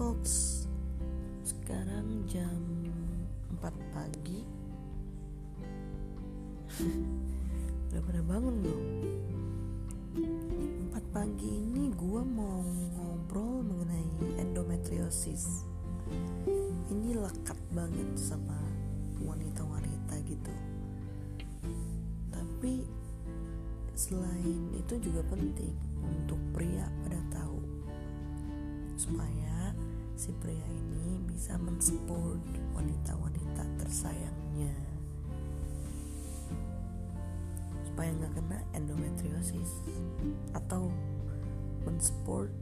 folks Sekarang jam 4 pagi. Udah pada bangun belum? 4 pagi ini gue mau ngobrol mengenai endometriosis. Ini lekat banget sama wanita-wanita gitu. Tapi selain itu juga penting untuk pria pada tahu supaya si pria ini bisa mensupport wanita-wanita tersayangnya supaya nggak kena endometriosis atau mensupport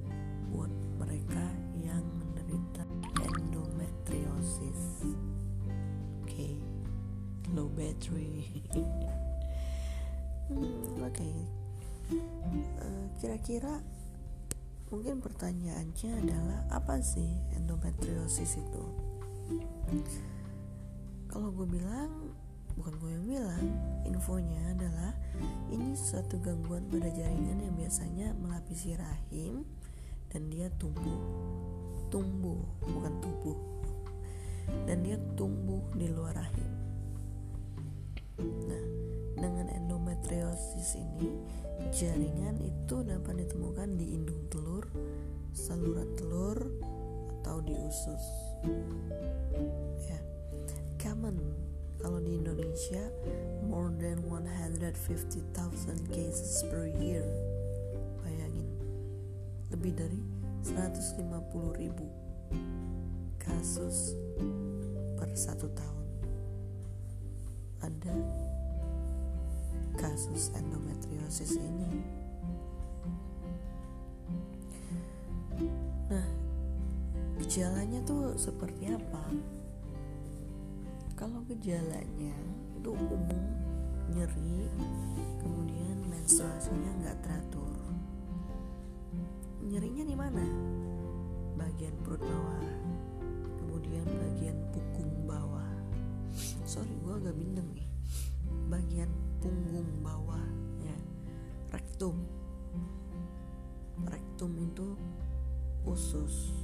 buat mereka yang menderita endometriosis oke okay. low battery hmm, oke okay. uh, kira-kira Mungkin pertanyaannya adalah apa sih endometriosis itu? Kalau gue bilang, bukan gue yang bilang, infonya adalah ini suatu gangguan pada jaringan yang biasanya melapisi rahim dan dia tumbuh, tumbuh, bukan tubuh, dan dia tumbuh di luar rahim. Nah, dengan endometriosis ini Jaringan itu dapat ditemukan di indung telur, saluran telur, atau di usus. Ya, common kalau di Indonesia more than 150,000 cases per year. Bayangin, lebih dari 150 ribu kasus per satu tahun. Ada kasus endometriosis ini. Nah, gejalanya tuh seperti apa? Kalau gejalanya itu umum nyeri, kemudian menstruasinya nggak teratur. Nyerinya di mana? Bagian perut rektum itu usus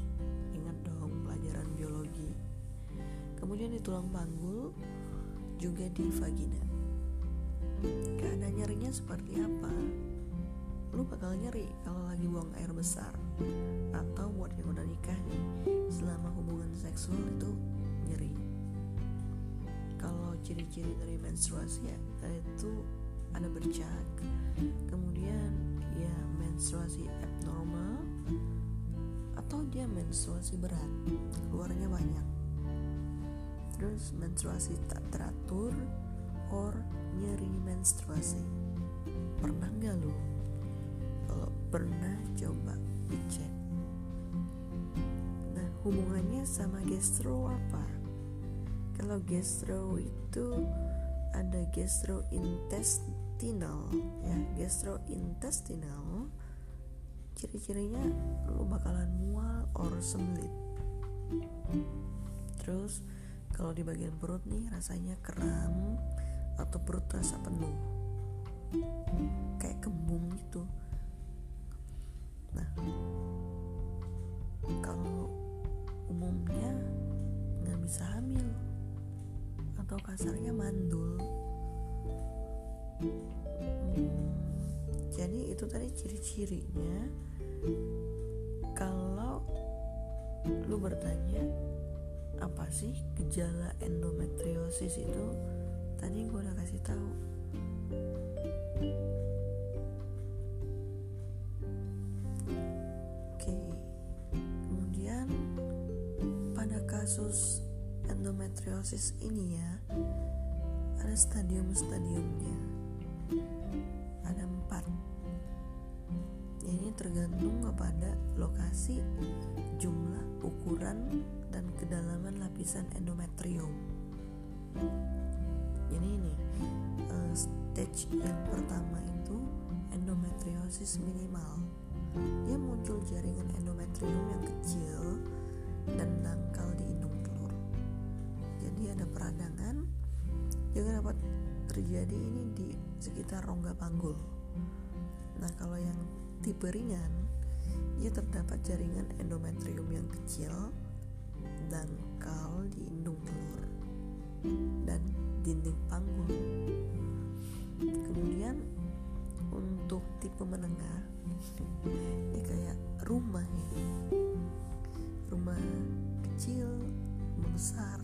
ingat dong pelajaran biologi. Kemudian di tulang panggul juga di vagina. Keadaan nyerinya seperti apa lu bakal nyeri kalau lagi buang air besar atau buat yang udah nikah nih selama hubungan seksual itu nyeri. Kalau ciri-ciri dari menstruasi ya itu ada bercak kemudian ya menstruasi atau dia menstruasi berat keluarnya banyak. Terus menstruasi tak teratur or nyeri menstruasi. Pernah nggak lo kalau pernah coba dicek. Nah hubungannya sama gastro apa? Kalau gastro itu ada gastrointestinal ya gastrointestinal ciri-cirinya lu bakalan mual or sembelit. Terus kalau di bagian perut nih rasanya kram atau perut rasa penuh. Kayak kembung gitu. Nah kalau umumnya nggak bisa hamil atau kasarnya mandul. Hmm, jadi itu tadi ciri-cirinya kalau lu bertanya apa sih gejala endometriosis itu? Tadi gue udah kasih tahu. Oke kemudian pada kasus endometriosis ini ya ada stadium-stadiumnya kepada lokasi jumlah ukuran dan kedalaman lapisan endometrium. Jadi ini uh, stage yang pertama itu endometriosis minimal. Dia muncul jaringan endometrium yang kecil dan dangkal di indung ada peradangan juga dapat terjadi ini di sekitar rongga panggul. Nah kalau yang tipe ringan dia terdapat jaringan endometrium yang kecil dangkal di indung telur dan dinding panggul. Kemudian untuk tipe menengah ini kayak rumah ya. Rumah kecil, membesar.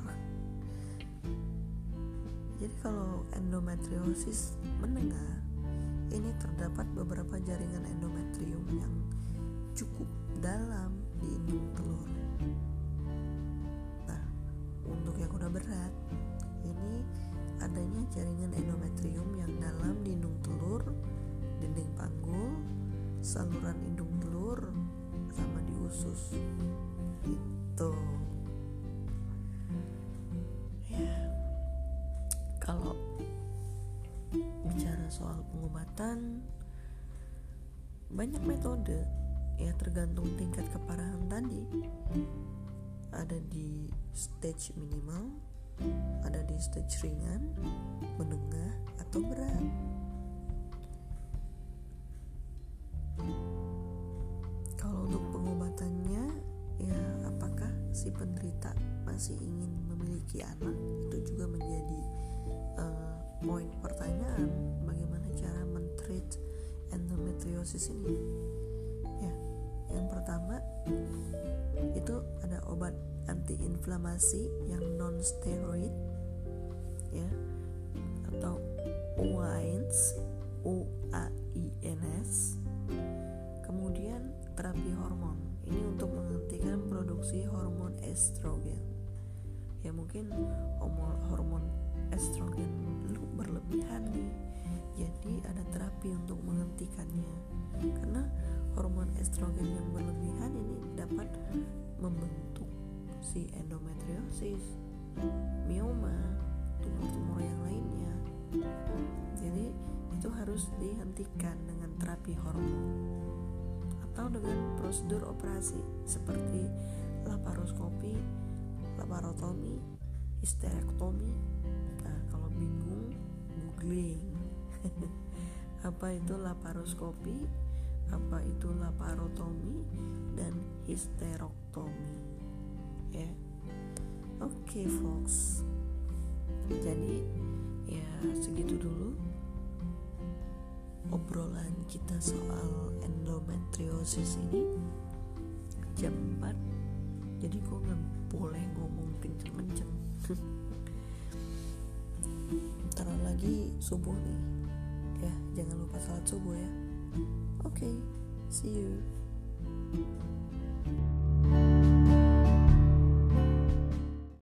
Jadi kalau endometriosis menengah ini terdapat beberapa jaringan endometrium yang cukup dalam di telur. Nah, untuk yang udah berat, ini adanya jaringan endometrium yang dalam di indung telur, dinding panggul, saluran indung telur, sama di usus. Gitu. Ya. Kalau bicara soal pengobatan banyak metode ya tergantung tingkat keparahan tadi. Ada di stage minimal ada di stage ringan menengah atau berat. Kalau untuk pengobatannya ya apakah si penderita masih ingin memiliki anak? Itu juga menjadi uh, poin pertanyaan. Bagaimana cara mentreat endometriosis ini yang pertama itu ada obat antiinflamasi yang non steroid ya atau UAINS U A I N S. Kemudian terapi hormon. Ini untuk menghentikan produksi hormon estrogen. Ya mungkin hormon estrogen berlebihan nih jadi ada terapi untuk menghentikannya karena hormon estrogen yang berlebihan ini dapat membentuk si endometriosis mioma tumor-tumor yang lainnya jadi itu harus dihentikan dengan terapi hormon atau dengan prosedur operasi seperti laparoskopi, laparotomi, histerektomi. Nah, kalau bingung, googling. apa itu laparoskopi, apa itu laparotomi dan histerektomi. Ya. Oke, okay, folks. Jadi ya segitu dulu obrolan kita soal endometriosis ini jam 4 jadi gue nggak boleh ngomong kenceng-kenceng ntar lagi subuh nih ya. Jangan lupa salat subuh ya. Oke okay, see you.